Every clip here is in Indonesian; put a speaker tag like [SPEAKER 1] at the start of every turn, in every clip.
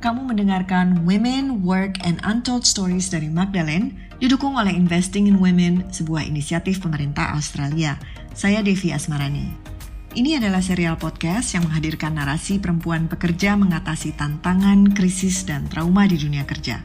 [SPEAKER 1] kamu mendengarkan Women, Work, and Untold Stories dari Magdalene, didukung oleh Investing in Women, sebuah inisiatif pemerintah Australia. Saya Devi Asmarani. Ini adalah serial podcast yang menghadirkan narasi perempuan pekerja mengatasi tantangan, krisis, dan trauma di dunia kerja.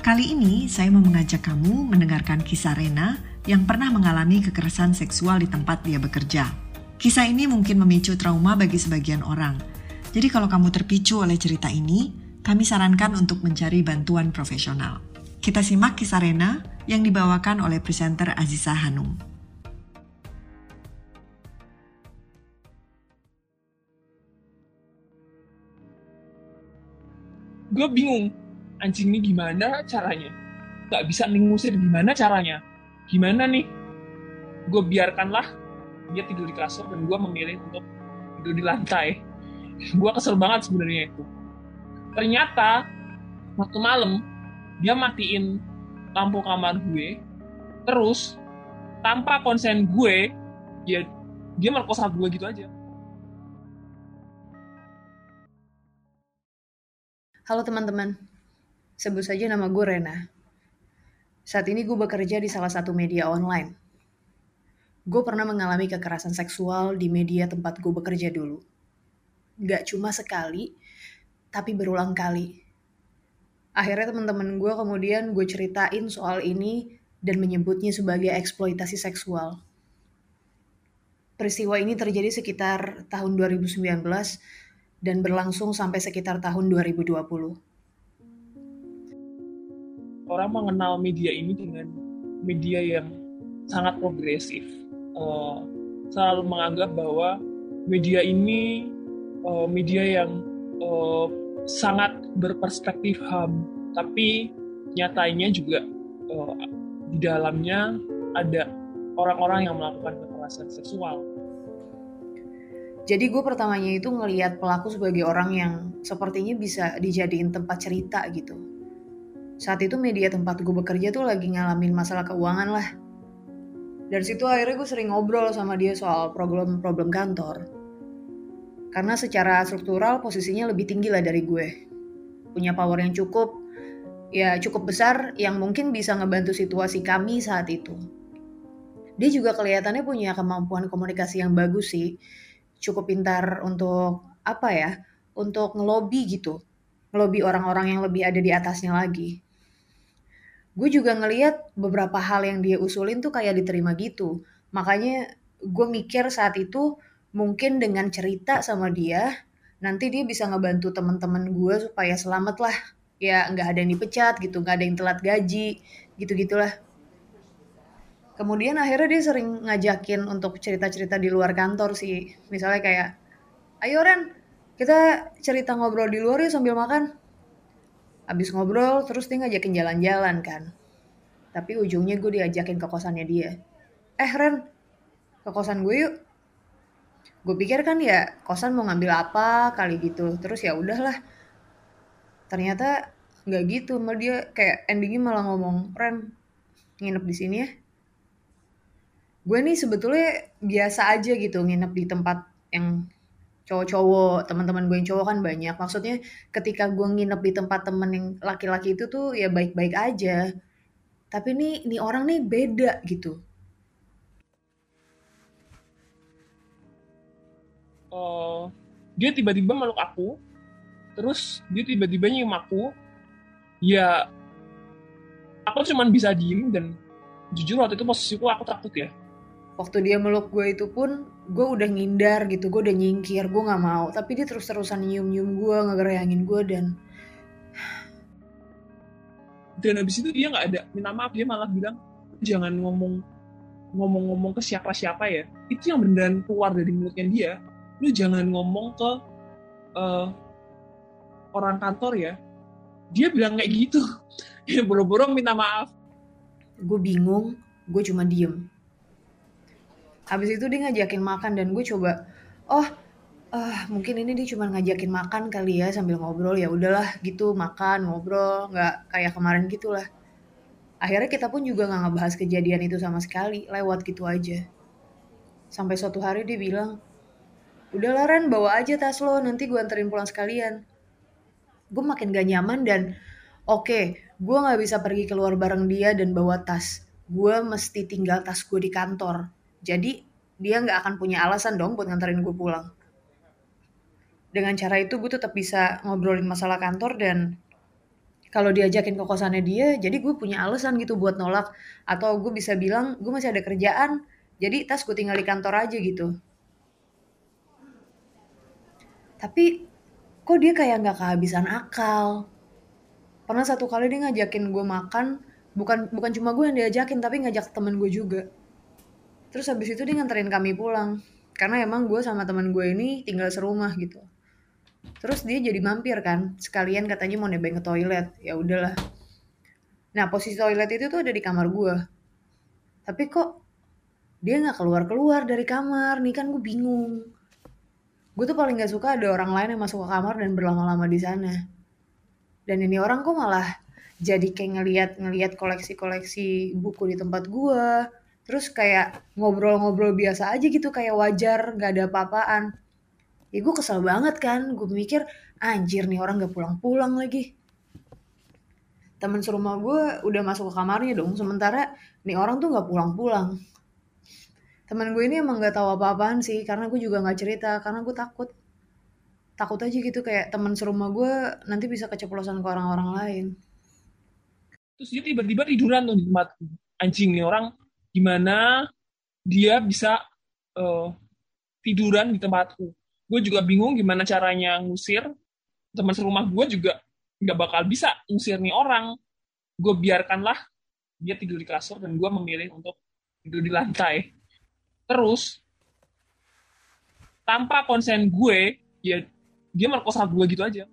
[SPEAKER 1] Kali ini, saya mau mengajak kamu mendengarkan kisah Rena yang pernah mengalami kekerasan seksual di tempat dia bekerja. Kisah ini mungkin memicu trauma bagi sebagian orang – jadi kalau kamu terpicu oleh cerita ini, kami sarankan untuk mencari bantuan profesional. Kita simak kisah Rena yang dibawakan oleh presenter Aziza Hanum.
[SPEAKER 2] Gue bingung, anjing ini gimana caranya? Gak bisa ngusir gimana caranya? Gimana nih? Gue biarkanlah dia tidur di kasur dan gue memilih untuk tidur di lantai gue kesel banget sebenarnya itu ternyata waktu malam dia matiin lampu kamar gue terus tanpa konsen gue dia dia merkosa gue gitu aja
[SPEAKER 3] Halo teman-teman, sebut saja nama gue Rena. Saat ini gue bekerja di salah satu media online. Gue pernah mengalami kekerasan seksual di media tempat gue bekerja dulu nggak cuma sekali, tapi berulang kali. Akhirnya teman-teman gue kemudian gue ceritain soal ini dan menyebutnya sebagai eksploitasi seksual. Peristiwa ini terjadi sekitar tahun 2019 dan berlangsung sampai sekitar tahun 2020.
[SPEAKER 2] Orang mengenal media ini dengan media yang sangat progresif. Uh, selalu menganggap bahwa media ini uh, media yang uh, sangat berperspektif HAM, tapi nyatanya juga uh, di dalamnya ada orang-orang yang melakukan kekerasan seksual.
[SPEAKER 3] Jadi gue pertamanya itu ngelihat pelaku sebagai orang yang sepertinya bisa dijadiin tempat cerita gitu. Saat itu media tempat gue bekerja tuh lagi ngalamin masalah keuangan lah. Dari situ akhirnya gue sering ngobrol sama dia soal problem-problem kantor. Karena secara struktural posisinya lebih tinggi lah dari gue. Punya power yang cukup, ya cukup besar yang mungkin bisa ngebantu situasi kami saat itu. Dia juga kelihatannya punya kemampuan komunikasi yang bagus sih. Cukup pintar untuk apa ya? Untuk ngelobi gitu. Ngelobi orang-orang yang lebih ada di atasnya lagi. Gue juga ngeliat beberapa hal yang dia usulin tuh kayak diterima gitu. Makanya gue mikir saat itu mungkin dengan cerita sama dia nanti dia bisa ngebantu teman-teman gue supaya selamat lah. Ya nggak ada yang dipecat gitu nggak ada yang telat gaji gitu gitulah kemudian akhirnya dia sering ngajakin untuk cerita-cerita di luar kantor sih. Misalnya kayak ayo Ren kita cerita ngobrol di luar ya sambil makan. Abis ngobrol terus dia ngajakin jalan-jalan kan. Tapi ujungnya gue diajakin ke kosannya dia. Eh Ren ke kosan gue yuk gue pikir kan ya kosan mau ngambil apa kali gitu. Terus ya udahlah. Ternyata nggak gitu malah dia kayak endingnya malah ngomong Ren nginep di sini ya. Gue nih sebetulnya biasa aja gitu nginep di tempat yang cowok-cowok teman-teman gue yang cowok kan banyak. Maksudnya ketika gue nginep di tempat temen yang laki-laki itu tuh ya baik-baik aja. Tapi nih nih orang nih beda gitu
[SPEAKER 2] uh, dia tiba-tiba meluk aku. Terus dia tiba-tiba nyium aku. Ya aku cuman bisa diem dan jujur waktu itu posisiku aku takut ya.
[SPEAKER 3] Waktu dia meluk gue itu pun gue udah ngindar gitu gue udah nyingkir gue nggak mau. Tapi dia terus terusan nyium nyium gue ngegerayangin gue dan
[SPEAKER 2] dan habis itu dia nggak ada minta maaf dia malah bilang jangan ngomong ngomong-ngomong ke siapa-siapa ya. Itu yang beneran keluar dari mulutnya dia lu jangan ngomong ke uh, orang kantor ya. Dia bilang kayak gitu. Ya boro-boro minta maaf.
[SPEAKER 3] Gue bingung gue cuma diem. Habis itu dia ngajakin makan dan gue coba oh uh, mungkin ini dia cuma ngajakin makan kali ya sambil ngobrol. Ya udahlah gitu makan ngobrol nggak kayak kemarin gitulah. Akhirnya kita pun juga nggak ngebahas kejadian itu sama sekali lewat gitu aja. Sampai suatu hari dia bilang Udah lah Ren, bawa aja tas lo, nanti gue anterin pulang sekalian. gue makin gak nyaman dan oke okay, gue nggak bisa pergi keluar bareng dia dan bawa tas. Gue mesti tinggal tas gue di kantor. Jadi dia nggak akan punya alasan dong buat nganterin gue pulang. Dengan cara itu gue tetap bisa ngobrolin masalah kantor dan kalau diajakin ke kosannya dia jadi gue punya alasan gitu buat nolak. Atau gue bisa bilang gue masih ada kerjaan jadi tas gue tinggal di kantor aja gitu tapi kok dia kayak nggak kehabisan akal? Pernah satu kali dia ngajakin gue makan bukan bukan cuma gue yang diajakin tapi ngajak temen gue juga. Terus habis itu dia nganterin kami pulang. Karena emang gue sama temen gue ini tinggal serumah gitu. Terus dia jadi mampir kan sekalian katanya mau nebeng ke toilet. Ya udahlah. Nah posisi toilet itu tuh ada di kamar gue tapi kok dia nggak keluar keluar dari kamar? Nih kan gue bingung gue tuh paling gak suka ada orang lain yang masuk ke kamar dan berlama-lama di sana. Dan ini orang kok malah jadi kayak ngeliat ngeliat koleksi-koleksi buku di tempat gue terus kayak ngobrol-ngobrol biasa aja gitu kayak wajar gak ada apa-apaan. Ya gue kesel banget kan gue mikir anjir nih orang gak pulang-pulang lagi. Temen serumah gue udah masuk ke kamarnya dong sementara nih orang tuh gak pulang-pulang teman gue ini emang gak tahu apa-apaan sih karena gue juga nggak cerita karena gue takut. Takut aja gitu kayak teman serumah gue nanti bisa keceplosan ke orang-orang lain.
[SPEAKER 2] Terus dia tiba-tiba tiduran tuh di tempat anjing nih orang gimana dia bisa uh, tiduran di tempatku. Gue juga bingung gimana caranya ngusir teman serumah gue juga nggak bakal bisa ngusir nih orang. Gue biarkanlah dia tidur di kasur dan gue memilih untuk tidur di lantai terus tanpa konsen gue ya dia merkosa gue gitu aja.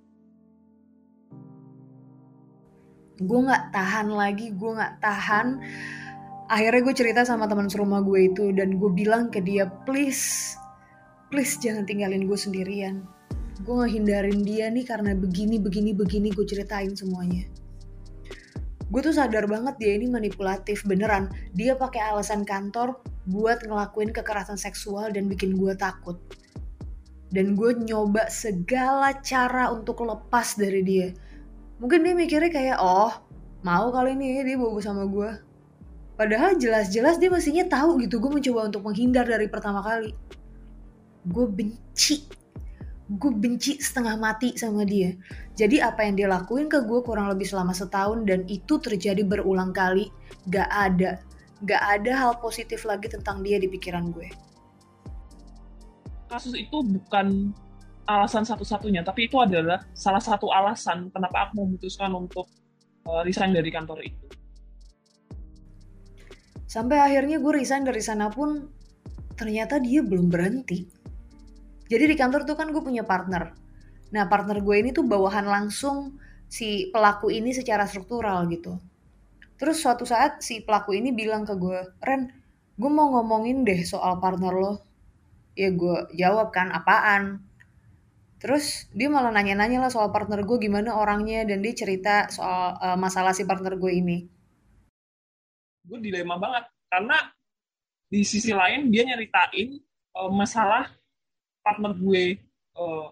[SPEAKER 3] Gue nggak tahan lagi gue nggak tahan. Akhirnya gue cerita sama teman serumah gue itu dan gue bilang ke dia please please jangan tinggalin gue sendirian. Gue ngehindarin dia nih karena begini begini begini gue ceritain semuanya gue tuh sadar banget dia ini manipulatif beneran. Dia pakai alasan kantor buat ngelakuin kekerasan seksual dan bikin gue takut. Dan gue nyoba segala cara untuk lepas dari dia. Mungkin dia mikirnya kayak oh mau kali ini dia bawa sama gue padahal jelas-jelas dia mestinya tahu gitu gue mencoba untuk menghindar dari pertama kali. Gue benci gue benci setengah mati sama dia. Jadi apa yang dia lakuin ke gue kurang lebih selama setahun dan itu terjadi berulang kali. Gak ada, gak ada hal positif lagi tentang dia di pikiran gue.
[SPEAKER 2] Kasus itu bukan alasan satu-satunya, tapi itu adalah salah satu alasan kenapa aku memutuskan untuk uh, resign dari kantor itu.
[SPEAKER 3] Sampai akhirnya gue resign dari sana pun ternyata dia belum berhenti jadi di kantor tuh kan gue punya partner. Nah partner gue ini tuh bawahan langsung si pelaku ini secara struktural gitu. Terus suatu saat si pelaku ini bilang ke gue, Ren, gue mau ngomongin deh soal partner lo. Ya gue jawab kan, apaan? Terus dia malah nanya-nanya lah soal partner gue gimana orangnya dan dia cerita soal uh, masalah si partner gue ini.
[SPEAKER 2] Gue dilema banget karena di sisi lain dia nyeritain uh, masalah partner gue uh,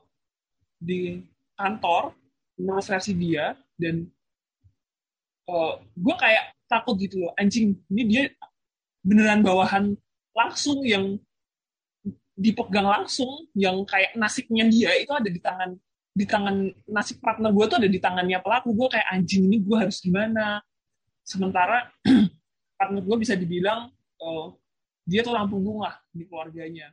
[SPEAKER 2] di kantor versi dia dan uh, gue kayak takut gitu loh anjing ini dia beneran bawahan langsung yang dipegang langsung yang kayak nasibnya dia itu ada di tangan di tangan nasib partner gue tuh ada di tangannya pelaku. Gue kayak anjing ini gue harus gimana? Sementara partner gue bisa dibilang uh, dia tuh lampu bunga di keluarganya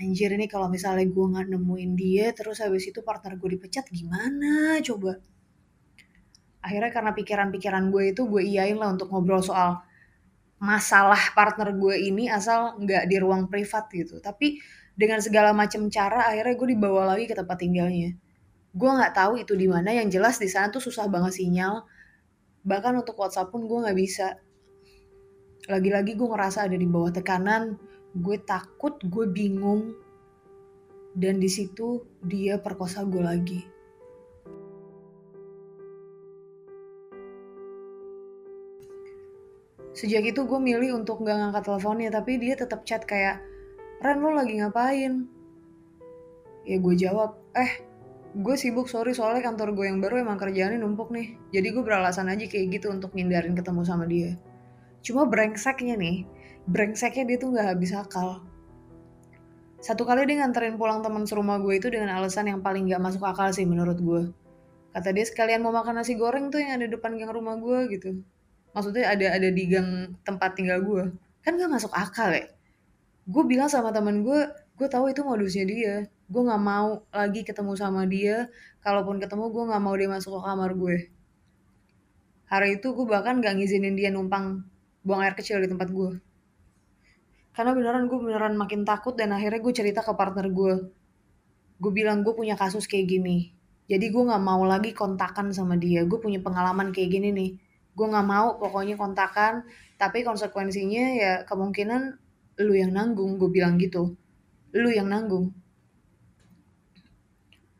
[SPEAKER 3] anjir ini kalau misalnya gue nggak nemuin dia terus habis itu partner gue dipecat gimana? Coba. Akhirnya karena pikiran-pikiran gue itu gue iyain lah untuk ngobrol soal masalah partner gue ini asal nggak di ruang privat gitu. Tapi dengan segala macam cara akhirnya gue dibawa lagi ke tempat tinggalnya. Gue nggak tahu itu di mana yang jelas di sana tuh susah banget sinyal. Bahkan untuk WhatsApp pun gue nggak bisa. Lagi-lagi gue ngerasa ada di bawah tekanan gue takut, gue bingung, dan di situ dia perkosa gue lagi. Sejak itu gue milih untuk gak ngangkat teleponnya, tapi dia tetap chat kayak, Ren lo lagi ngapain? Ya gue jawab, eh gue sibuk sorry soalnya kantor gue yang baru emang kerjaannya numpuk nih jadi gue beralasan aja kayak gitu untuk ngindarin ketemu sama dia cuma brengseknya nih brengseknya dia tuh nggak habis akal satu kali dia nganterin pulang teman serumah gue itu dengan alasan yang paling gak masuk akal sih menurut gue. Kata dia sekalian mau makan nasi goreng tuh yang ada depan gang rumah gue gitu. Maksudnya ada ada di gang tempat tinggal gue. Kan gak masuk akal ya. Gue bilang sama teman gue, gue tahu itu modusnya dia. Gue gak mau lagi ketemu sama dia. Kalaupun ketemu gue gak mau dia masuk ke kamar gue. Hari itu gue bahkan gak ngizinin dia numpang buang air kecil di tempat gue karena beneran gue beneran makin takut dan akhirnya gue cerita ke partner gue gue bilang gue punya kasus kayak gini. Jadi gue nggak mau lagi kontakan sama dia. Gue punya pengalaman kayak gini nih. Gue nggak mau pokoknya kontakan tapi konsekuensinya ya kemungkinan lu yang nanggung gue bilang gitu. Lu yang nanggung.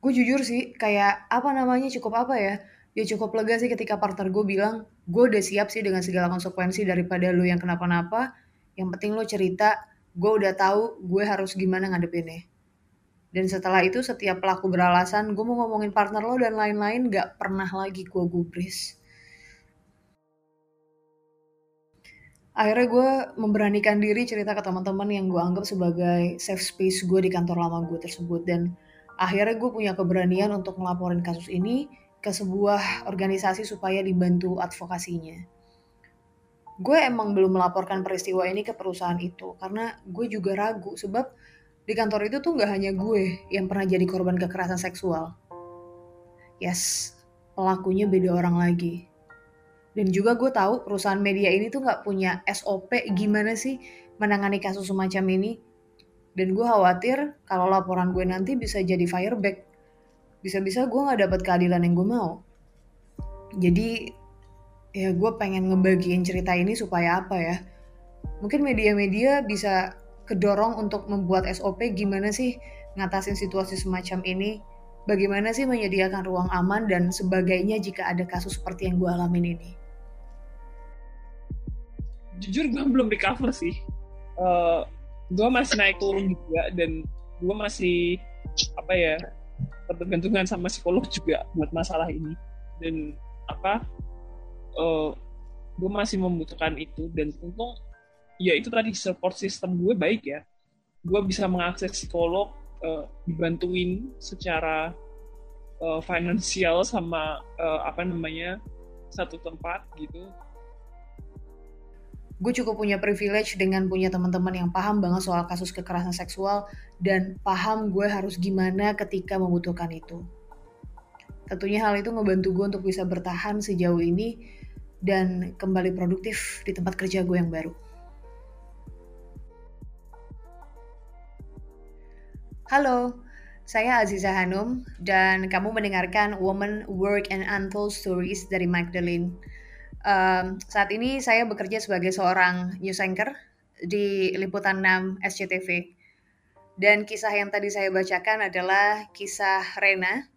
[SPEAKER 3] Gue jujur sih kayak apa namanya cukup apa ya? Ya cukup lega sih ketika partner gue bilang gue udah siap sih dengan segala konsekuensi daripada lu yang kenapa-napa yang penting lo cerita, gue udah tahu gue harus gimana ngadepinnya. Dan setelah itu setiap pelaku beralasan, gue mau ngomongin partner lo dan lain-lain gak pernah lagi gue gubris. Akhirnya gue memberanikan diri cerita ke teman-teman yang gue anggap sebagai safe space gue di kantor lama gue tersebut. Dan akhirnya gue punya keberanian untuk melaporin kasus ini ke sebuah organisasi supaya dibantu advokasinya gue emang belum melaporkan peristiwa ini ke perusahaan itu karena gue juga ragu sebab di kantor itu tuh nggak hanya gue yang pernah jadi korban kekerasan seksual. Yes, pelakunya beda orang lagi. Dan juga gue tahu perusahaan media ini tuh nggak punya SOP gimana sih menangani kasus semacam ini. Dan gue khawatir kalau laporan gue nanti bisa jadi fireback. Bisa-bisa gue nggak dapat keadilan yang gue mau. Jadi ya gue pengen ngebagiin cerita ini supaya apa ya? Mungkin media-media bisa kedorong untuk membuat SOP gimana sih ngatasin situasi semacam ini? Bagaimana sih menyediakan ruang aman dan sebagainya jika ada kasus seperti yang gue alamin ini?
[SPEAKER 2] Jujur gue belum recover sih. Uh, eh, gue masih naik turun juga dan gue masih apa ya tergantungan sama psikolog juga buat masalah ini. Dan apa uh, gue masih membutuhkan itu dan untung ya itu tadi support system gue baik ya. Gue bisa mengakses psikolog uh, dibantuin secara uh, finansial sama uh, apa namanya satu tempat gitu.
[SPEAKER 3] Gue cukup punya privilege dengan punya teman-teman yang paham banget soal kasus kekerasan seksual dan paham gue harus gimana ketika membutuhkan itu. Tentunya hal itu ngebantu gue untuk bisa bertahan sejauh ini dan kembali produktif di tempat kerja gue yang baru. Halo, saya Aziza Hanum dan kamu mendengarkan Woman Work and Untold Stories dari Magdalene. Um, saat ini saya bekerja sebagai seorang news anchor di Liputan 6 SCTV. Dan kisah yang tadi saya bacakan adalah kisah Rena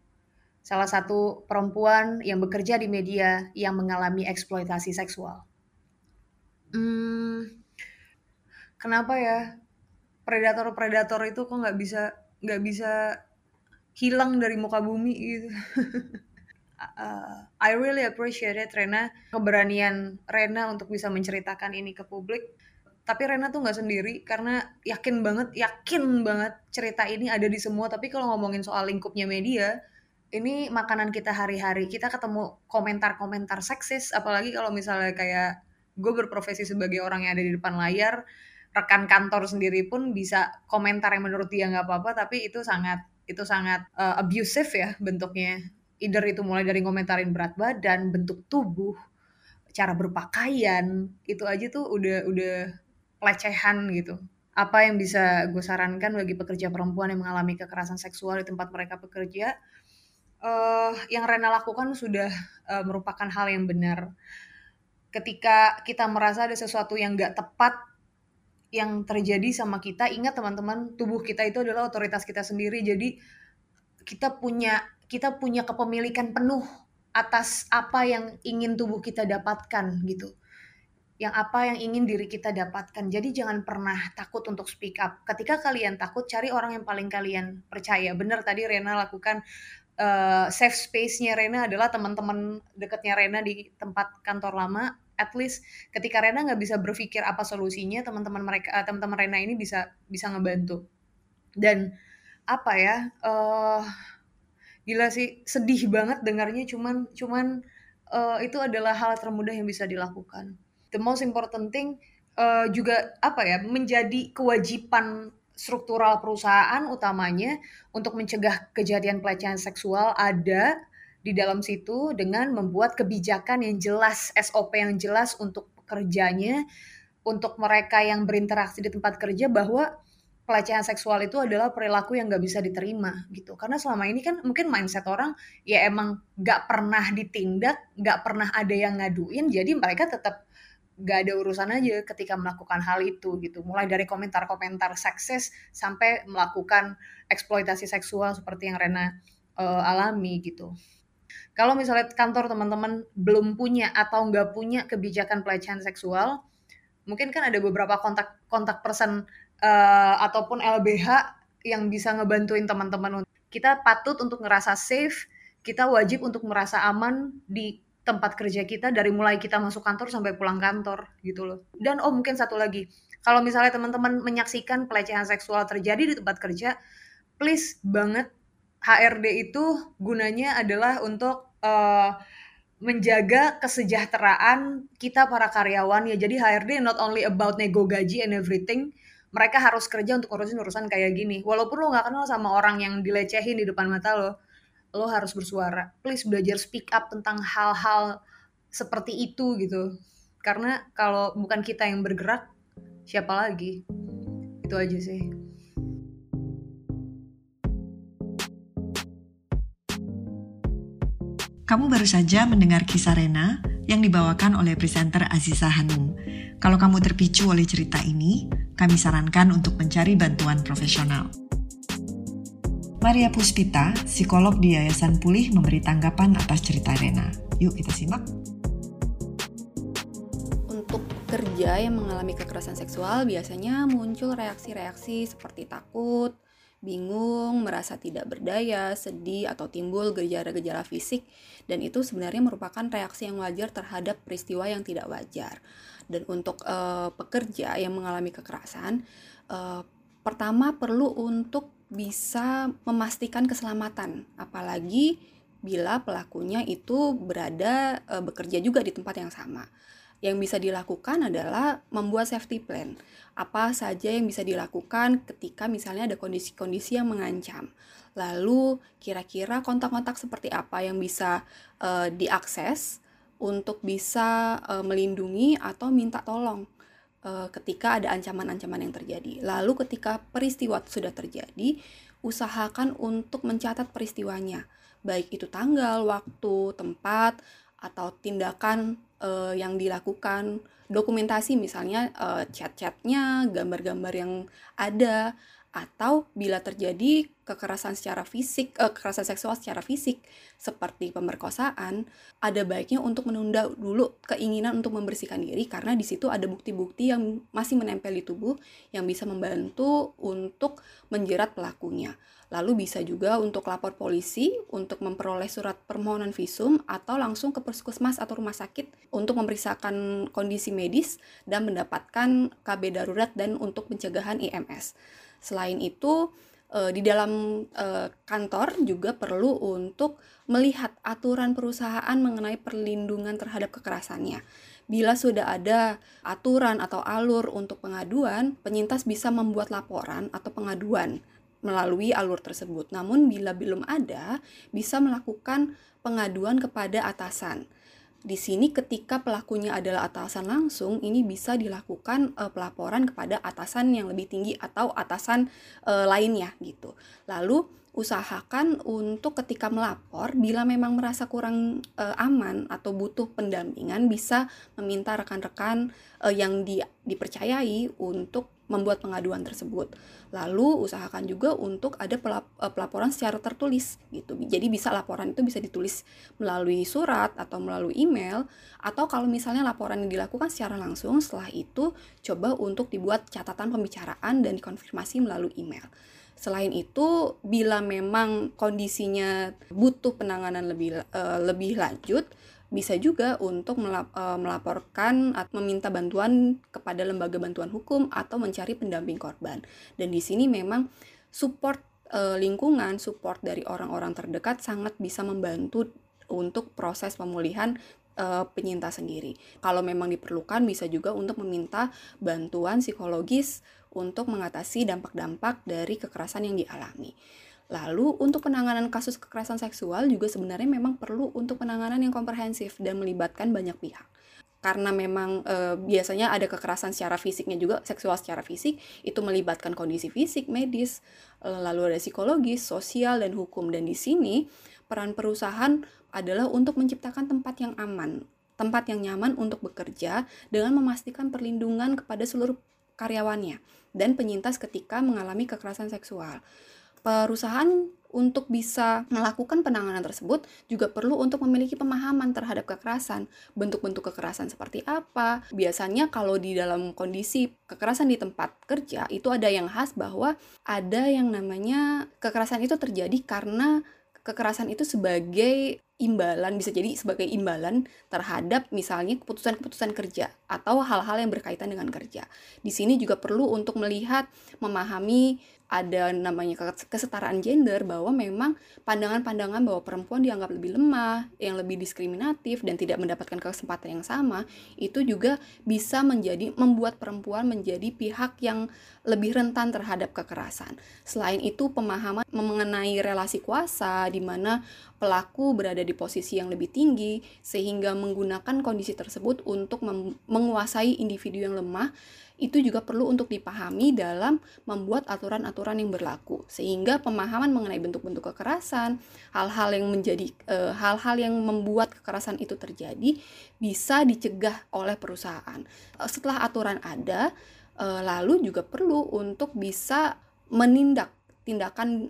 [SPEAKER 3] salah satu perempuan yang bekerja di media yang mengalami eksploitasi seksual. Hmm, kenapa ya predator-predator itu kok nggak bisa nggak bisa hilang dari muka bumi gitu? uh, I really appreciate it Rena keberanian Rena untuk bisa menceritakan ini ke publik. Tapi Rena tuh nggak sendiri karena yakin banget yakin banget cerita ini ada di semua. Tapi kalau ngomongin soal lingkupnya media, ini makanan kita hari-hari. Kita ketemu komentar-komentar seksis apalagi kalau misalnya kayak gue berprofesi sebagai orang yang ada di depan layar rekan kantor sendiri pun bisa komentar yang menurut dia nggak apa-apa tapi itu sangat itu sangat uh, abusive ya bentuknya. Either itu mulai dari komentarin berat badan bentuk tubuh cara berpakaian itu aja tuh udah udah pelecehan gitu. Apa yang bisa gue sarankan bagi pekerja perempuan yang mengalami kekerasan seksual di tempat mereka bekerja uh, yang Rena lakukan sudah uh, merupakan hal yang benar. Ketika kita merasa ada sesuatu yang gak tepat yang terjadi sama kita, ingat teman-teman, tubuh kita itu adalah otoritas kita sendiri. Jadi kita punya kita punya kepemilikan penuh atas apa yang ingin tubuh kita dapatkan gitu. Yang apa yang ingin diri kita dapatkan. Jadi jangan pernah takut untuk speak up. Ketika kalian takut, cari orang yang paling kalian percaya. Benar tadi Rena lakukan uh, safe space-nya Rena adalah teman-teman dekatnya Rena di tempat kantor lama. At least ketika Rena nggak bisa berpikir apa solusinya teman-teman mereka uh, teman-teman Rena ini bisa bisa ngebantu. Dan apa ya uh, gila sih sedih banget dengarnya cuman cuman uh, itu adalah hal termudah yang bisa dilakukan. The most important thing uh, juga apa ya menjadi kewajiban struktural perusahaan utamanya untuk mencegah kejadian pelecehan seksual ada di dalam situ dengan membuat kebijakan yang jelas, SOP yang jelas untuk pekerjanya, untuk mereka yang berinteraksi di tempat kerja bahwa pelecehan seksual itu adalah perilaku yang nggak bisa diterima gitu. Karena selama ini kan mungkin mindset orang ya emang nggak pernah ditindak, nggak pernah ada yang ngaduin, jadi mereka tetap gak ada urusan aja ketika melakukan hal itu gitu. Mulai dari komentar-komentar seksis sampai melakukan eksploitasi seksual seperti yang Rena uh, alami gitu. Kalau misalnya kantor teman-teman belum punya atau nggak punya kebijakan pelecehan seksual, mungkin kan ada beberapa kontak kontak person uh, ataupun LBH yang bisa ngebantuin teman-teman. Kita patut untuk ngerasa safe, kita wajib untuk merasa aman di tempat kerja kita dari mulai kita masuk kantor sampai pulang kantor gitu loh. Dan oh mungkin satu lagi, kalau misalnya teman-teman menyaksikan pelecehan seksual terjadi di tempat kerja, please banget HRD itu gunanya adalah untuk uh, menjaga kesejahteraan kita para karyawan ya. Jadi HRD not only about nego gaji and everything, mereka harus kerja untuk urusin urusan kayak gini. Walaupun lo nggak kenal sama orang yang dilecehin di depan mata lo, lo harus bersuara. Please belajar speak up tentang hal-hal seperti itu gitu. Karena kalau bukan kita yang bergerak, siapa lagi? Itu aja sih.
[SPEAKER 1] Kamu baru saja mendengar kisah Rena yang dibawakan oleh presenter Aziza Hanum. Kalau kamu terpicu oleh cerita ini, kami sarankan untuk mencari bantuan profesional. Maria Puspita, psikolog di Yayasan Pulih memberi tanggapan atas cerita Rena. Yuk kita simak.
[SPEAKER 4] Untuk kerja yang mengalami kekerasan seksual biasanya muncul reaksi-reaksi seperti takut, bingung, merasa tidak berdaya, sedih, atau timbul gejala-gejala fisik, dan itu sebenarnya merupakan reaksi yang wajar terhadap peristiwa yang tidak wajar. Dan untuk uh, pekerja yang mengalami kekerasan, uh, pertama perlu untuk bisa memastikan keselamatan, apalagi bila pelakunya itu berada e, bekerja juga di tempat yang sama. Yang bisa dilakukan adalah membuat safety plan. Apa saja yang bisa dilakukan ketika misalnya ada kondisi-kondisi yang mengancam. Lalu kira-kira kontak-kontak seperti apa yang bisa e, diakses untuk bisa e, melindungi atau minta tolong uh, ketika ada ancaman-ancaman yang terjadi. Lalu ketika peristiwa sudah terjadi, usahakan untuk mencatat peristiwanya, baik itu tanggal, waktu, tempat, atau tindakan uh, yang dilakukan, dokumentasi misalnya uh, chat-chatnya, gambar-gambar yang ada, atau bila terjadi kekerasan secara fisik, eh, kekerasan seksual secara fisik seperti pemerkosaan, ada baiknya untuk menunda dulu keinginan untuk membersihkan diri karena di situ ada bukti-bukti yang masih menempel di tubuh yang bisa membantu untuk menjerat pelakunya. Lalu bisa juga untuk lapor polisi untuk memperoleh surat permohonan visum atau langsung ke puskesmas atau rumah sakit untuk memeriksakan kondisi medis dan mendapatkan KB darurat dan untuk pencegahan IMS. Selain itu, eh, di dalam eh, kantor juga perlu untuk melihat aturan perusahaan mengenai perlindungan terhadap kekerasannya. Bila sudah ada aturan atau alur untuk pengaduan, penyintas bisa membuat laporan atau pengaduan melalui alur tersebut. Namun bila belum ada, bisa melakukan pengaduan kepada atasan. Di sini ketika pelakunya adalah atasan langsung, ini bisa dilakukan uh, pelaporan kepada atasan yang lebih tinggi atau atasan uh, lainnya gitu. Lalu usahakan untuk ketika melapor bila memang merasa kurang uh, aman atau butuh pendampingan bisa meminta rekan-rekan uh, yang di, dipercayai untuk membuat pengaduan tersebut. Lalu usahakan juga untuk ada eh, pelaporan secara tertulis gitu. Jadi bisa laporan itu bisa ditulis melalui surat atau melalui email atau kalau misalnya laporan yang dilakukan secara langsung setelah itu coba untuk dibuat catatan pembicaraan dan dikonfirmasi melalui email. Selain itu, bila memang kondisinya butuh penanganan lebih uh, lebih lanjut, bisa juga untuk uh, melaporkan atau meminta bantuan kepada lembaga bantuan hukum atau mencari pendamping korban. Dan di sini memang support uh, lingkungan, support dari orang-orang terdekat sangat bisa membantu untuk proses pemulihan uh, penyintas sendiri. Kalau memang diperlukan bisa juga untuk meminta bantuan psikologis untuk mengatasi dampak-dampak dari kekerasan yang dialami. Lalu untuk penanganan kasus kekerasan seksual juga sebenarnya memang perlu untuk penanganan yang komprehensif dan melibatkan banyak pihak. Karena memang e, biasanya ada kekerasan secara fisiknya juga, seksual secara fisik, itu melibatkan kondisi fisik, medis, e, lalu ada psikologis, sosial, dan hukum. Dan di sini peran perusahaan adalah untuk menciptakan tempat yang aman, tempat yang nyaman untuk bekerja dengan memastikan perlindungan kepada seluruh karyawannya dan penyintas ketika mengalami kekerasan seksual. Perusahaan untuk bisa melakukan penanganan tersebut juga perlu untuk memiliki pemahaman terhadap kekerasan. Bentuk-bentuk kekerasan seperti apa? Biasanya kalau di dalam kondisi kekerasan di tempat kerja itu ada yang khas bahwa ada yang namanya kekerasan itu terjadi karena kekerasan itu sebagai imbalan bisa jadi sebagai imbalan terhadap misalnya keputusan-keputusan kerja atau hal-hal yang berkaitan dengan kerja. Di sini juga perlu untuk melihat, memahami ada namanya kesetaraan gender bahwa memang pandangan-pandangan bahwa perempuan dianggap lebih lemah, yang lebih diskriminatif dan tidak mendapatkan kesempatan yang sama itu juga bisa menjadi membuat perempuan menjadi pihak yang lebih rentan terhadap kekerasan. Selain itu pemahaman mengenai relasi kuasa di mana pelaku berada di posisi yang lebih tinggi sehingga menggunakan kondisi tersebut untuk menguasai individu yang lemah itu juga perlu untuk dipahami dalam membuat aturan-aturan yang berlaku sehingga pemahaman mengenai bentuk-bentuk kekerasan hal-hal yang menjadi eh, hal-hal yang membuat kekerasan itu terjadi bisa dicegah oleh perusahaan. Eh, setelah aturan ada eh, lalu juga perlu untuk bisa menindak tindakan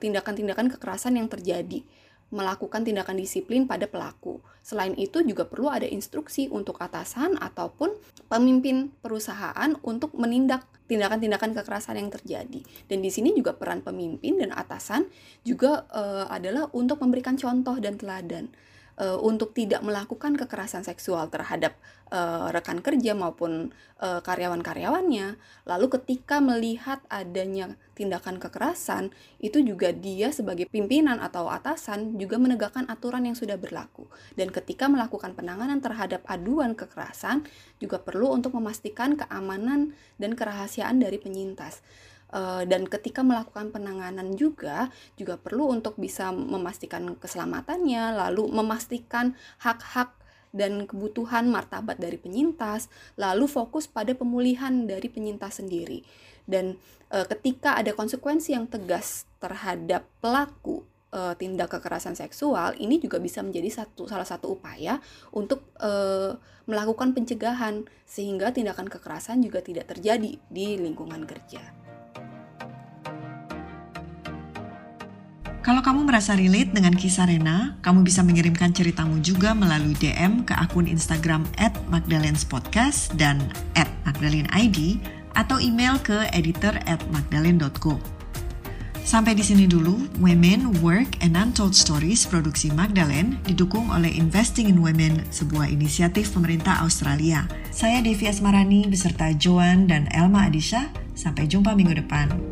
[SPEAKER 4] tindakan-tindakan kekerasan yang terjadi melakukan tindakan disiplin pada pelaku. Selain itu juga perlu ada instruksi untuk atasan ataupun pemimpin perusahaan untuk menindak tindakan-tindakan kekerasan yang terjadi. Dan di sini juga peran pemimpin dan atasan juga uh, adalah untuk memberikan contoh dan teladan uh, untuk tidak melakukan kekerasan seksual terhadap uh, rekan kerja maupun uh, karyawan-karyawannya. Lalu ketika melihat adanya tindakan kekerasan, itu juga dia sebagai pimpinan atau atasan juga menegakkan aturan yang sudah berlaku. Dan ketika melakukan penanganan terhadap aduan kekerasan, juga perlu untuk memastikan keamanan dan kerahasiaan dari penyintas. Uh, dan ketika melakukan penanganan juga juga perlu untuk bisa memastikan keselamatannya lalu memastikan hak-hak dan kebutuhan martabat dari penyintas lalu fokus pada pemulihan dari penyintas sendiri dan uh, ketika ada konsekuensi yang tegas terhadap pelaku uh, tindak kekerasan seksual ini juga bisa menjadi satu salah satu upaya untuk uh, melakukan pencegahan sehingga tindakan kekerasan juga tidak terjadi di lingkungan kerja.
[SPEAKER 1] Kalau kamu merasa relate dengan kisah Rena, kamu bisa mengirimkan ceritamu juga melalui DM ke akun Instagram at Podcast dan at ID atau email ke editor at magdalene.co. Sampai di sini dulu, Women, Work, and Untold Stories produksi Magdalene didukung oleh Investing in Women, sebuah inisiatif pemerintah Australia. Saya Devi Asmarani beserta Joan dan Elma Adisha. Sampai jumpa minggu depan.